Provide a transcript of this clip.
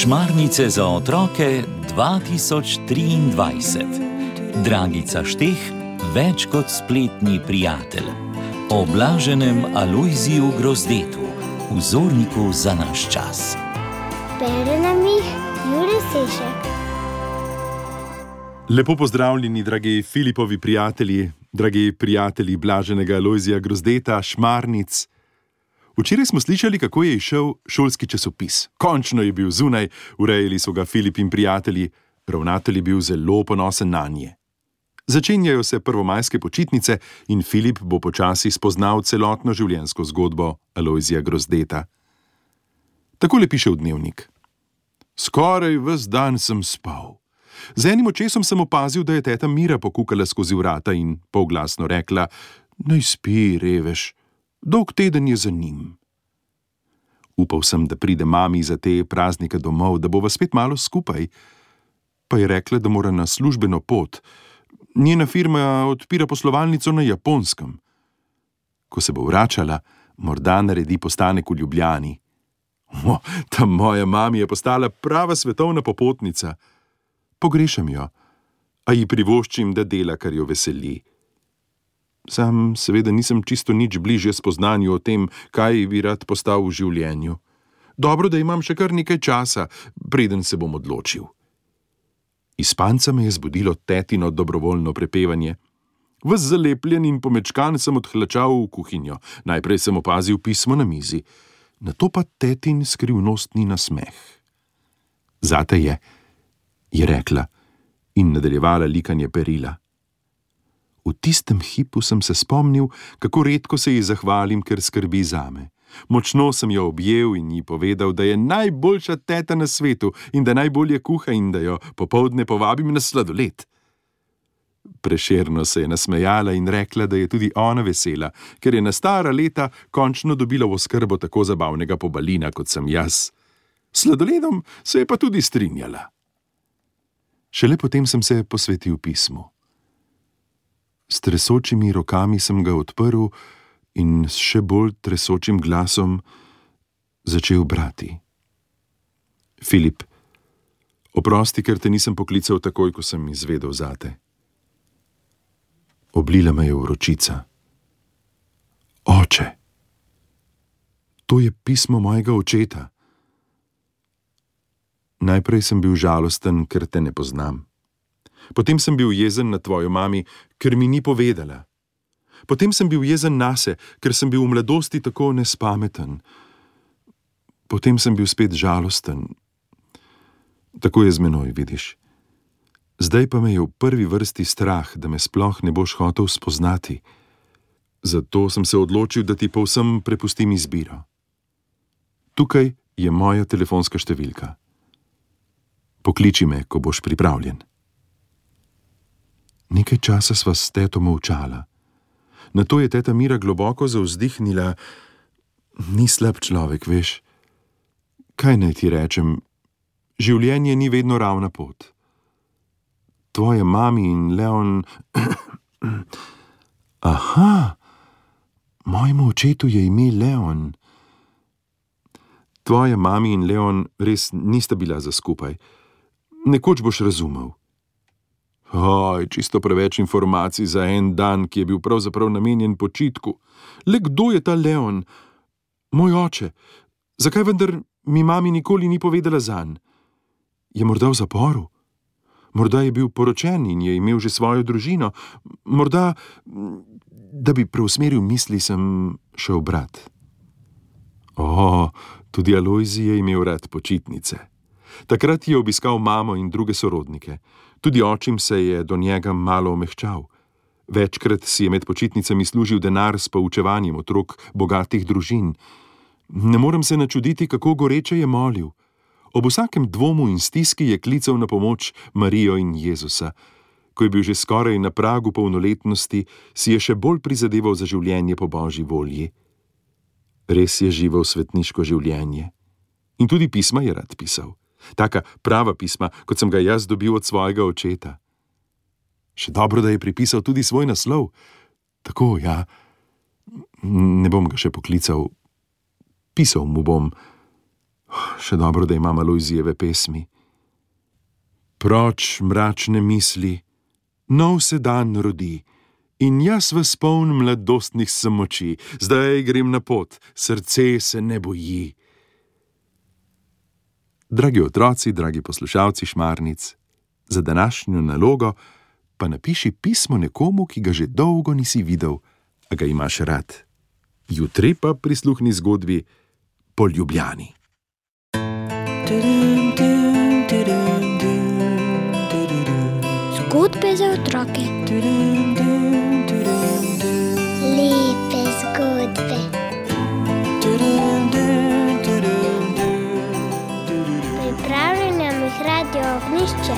Šmarnice za otroke 2023. Dragica Šteh, več kot spletni prijatelj. O blaženem Alojziju Grozdetu, vzorniku za naš čas. Bere nam jih Jure Sešek. Lepo pozdravljeni, dragi Filipovi prijatelji, dragi prijatelji blaženega Alojzija Grozdeta, Šmarnic. Včeraj smo slišali, kako je išel šolski časopis. Končno je bil zunaj, urejali so ga Filip in prijatelji, ravnatelj je bil zelo ponosen na nje. Začenjajo se prvomajske počitnice in Filip bo počasi spoznal celotno življenjsko zgodbo Alojzija Grozdeta. Takole piše v dnevnik. Skoraj ves dan sem spal. Z enim očesom sem opazil, da je teta Mira pokukala skozi vrata in polglasno rekla: Naj spi, revež dolg teden je za njim. Upal sem, da pride mami za te praznike domov, da bova spet malo skupaj, pa je rekla, da mora na službeno pot. Njena firma odpira poslovalnico na japonskem. Ko se bo vračala, morda naredi postanek v Ljubljani. O, ta moja mama je postala prava svetovna popotnica. Pogrešam jo, a ji privoščim, da dela, kar jo veseli. Sam seveda nisem čisto nič bližje spoznanju o tem, kaj bi rad postal v življenju. Dobro, da imam še kar nekaj časa, preden se bom odločil. Iz panca me je zbudilo tetino dobrovoljno prepevanje. Ves zalepljen in pomečkan sem odhlačal v kuhinjo. Najprej sem opazil pismo na mizi, na to pa tetin skrivnostni nasmeh. Zate je, je rekla in nadaljevala likanje perila. V tistem hipu sem se spomnil, kako redko se ji zahvalim, ker skrbi zame. Močno sem jo objel in ji povedal, da je najboljša teta na svetu in da najbolje kuha in da jo popovdne povabim na sladoled. Prešerno se je nasmejala in rekla, da je tudi ona vesela, ker je na stara leta končno dobila v oskrbo tako zabavnega pobalina kot sem jaz. Sladoledom se je pa tudi strinjala. Šele potem sem se posvetil pismu. S tresočimi rokami sem ga odprl in s še bolj tresočim glasom začel brati. Filip, oprosti, ker te nisem poklical takoj, ko sem izvedel zate. Oblila me je vročica. Oče, to je pismo mojega očeta. Najprej sem bil žalosten, ker te ne poznam. Potem sem bil jezen na tvojo mami, ker mi ni povedala. Potem sem bil jezen na se, ker sem bil v mladosti tako nespameten. Potem sem bil spet žalosten. Tako je z menoj, vidiš. Zdaj pa me je v prvi vrsti strah, da me sploh ne boš hotel spoznati. Zato sem se odločil, da ti povsem prepustim izbiro. Tukaj je moja telefonska številka. Pokliči me, ko boš pripravljen. Nekaj časa sva s teto molčala. Na to je teta Mira globoko zauzdihnila: Ni slab človek, veš. Kaj naj ti rečem? Življenje ni vedno ravna pot. Tvoja mami in Leon. Aha, mojemu očetu je ime Leon. Tvoja mami in Leon res nista bila za skupaj. Nekoč boš razumel. Oj, čisto preveč informacij za en dan, ki je bil pravzaprav namenjen počitku. Le kdo je ta Leon? Moj oče. Zakaj vendar mi mami nikoli ni povedala za njega? Je morda v zaporu? Morda je bil poročen in je imel že svojo družino, morda, da bi preusmeril misli, sem šel brat. O, tudi Alojzi je imel rad počitnice. Takrat je obiskal mamo in druge sorodnike. Tudi očim se je do njega malo omehčal. Večkrat si je med počitnicami služil denar s poučevanjem otrok bogatih družin. Ne morem se načuditi, kako goreče je molil. Ob vsakem dvomu in stiski je klical na pomoč Marijo in Jezusa. Ko je bil že skoraj na pragu polnoletnosti, si je še bolj prizadeval za življenje po božji volji. Res je živel svetniško življenje. In tudi pisma je rad pisal taka prava pisma, kot sem ga jaz dobil od svojega očeta. Še dobro, da je pripisal tudi svoj naslov. Tako, ja, ne bom ga še poklical, Pisal mu bom, še dobro, da imam Aloizijeve pesmi. Proč mračne misli, nov se dan rodi. In jaz v spoln mladostnih samoči, zdaj grem na pot, srce se ne boji. Dragi otroci, dragi poslušalci šmarnic, za današnjo nalogo pa napiši pismo nekomu, ki ga že dolgo nisi videl, a ga imaš rad. Jutri pa prisluhni zgodbi po Ljubljani. Zgodbe za otroke. Lepo. радіо внище.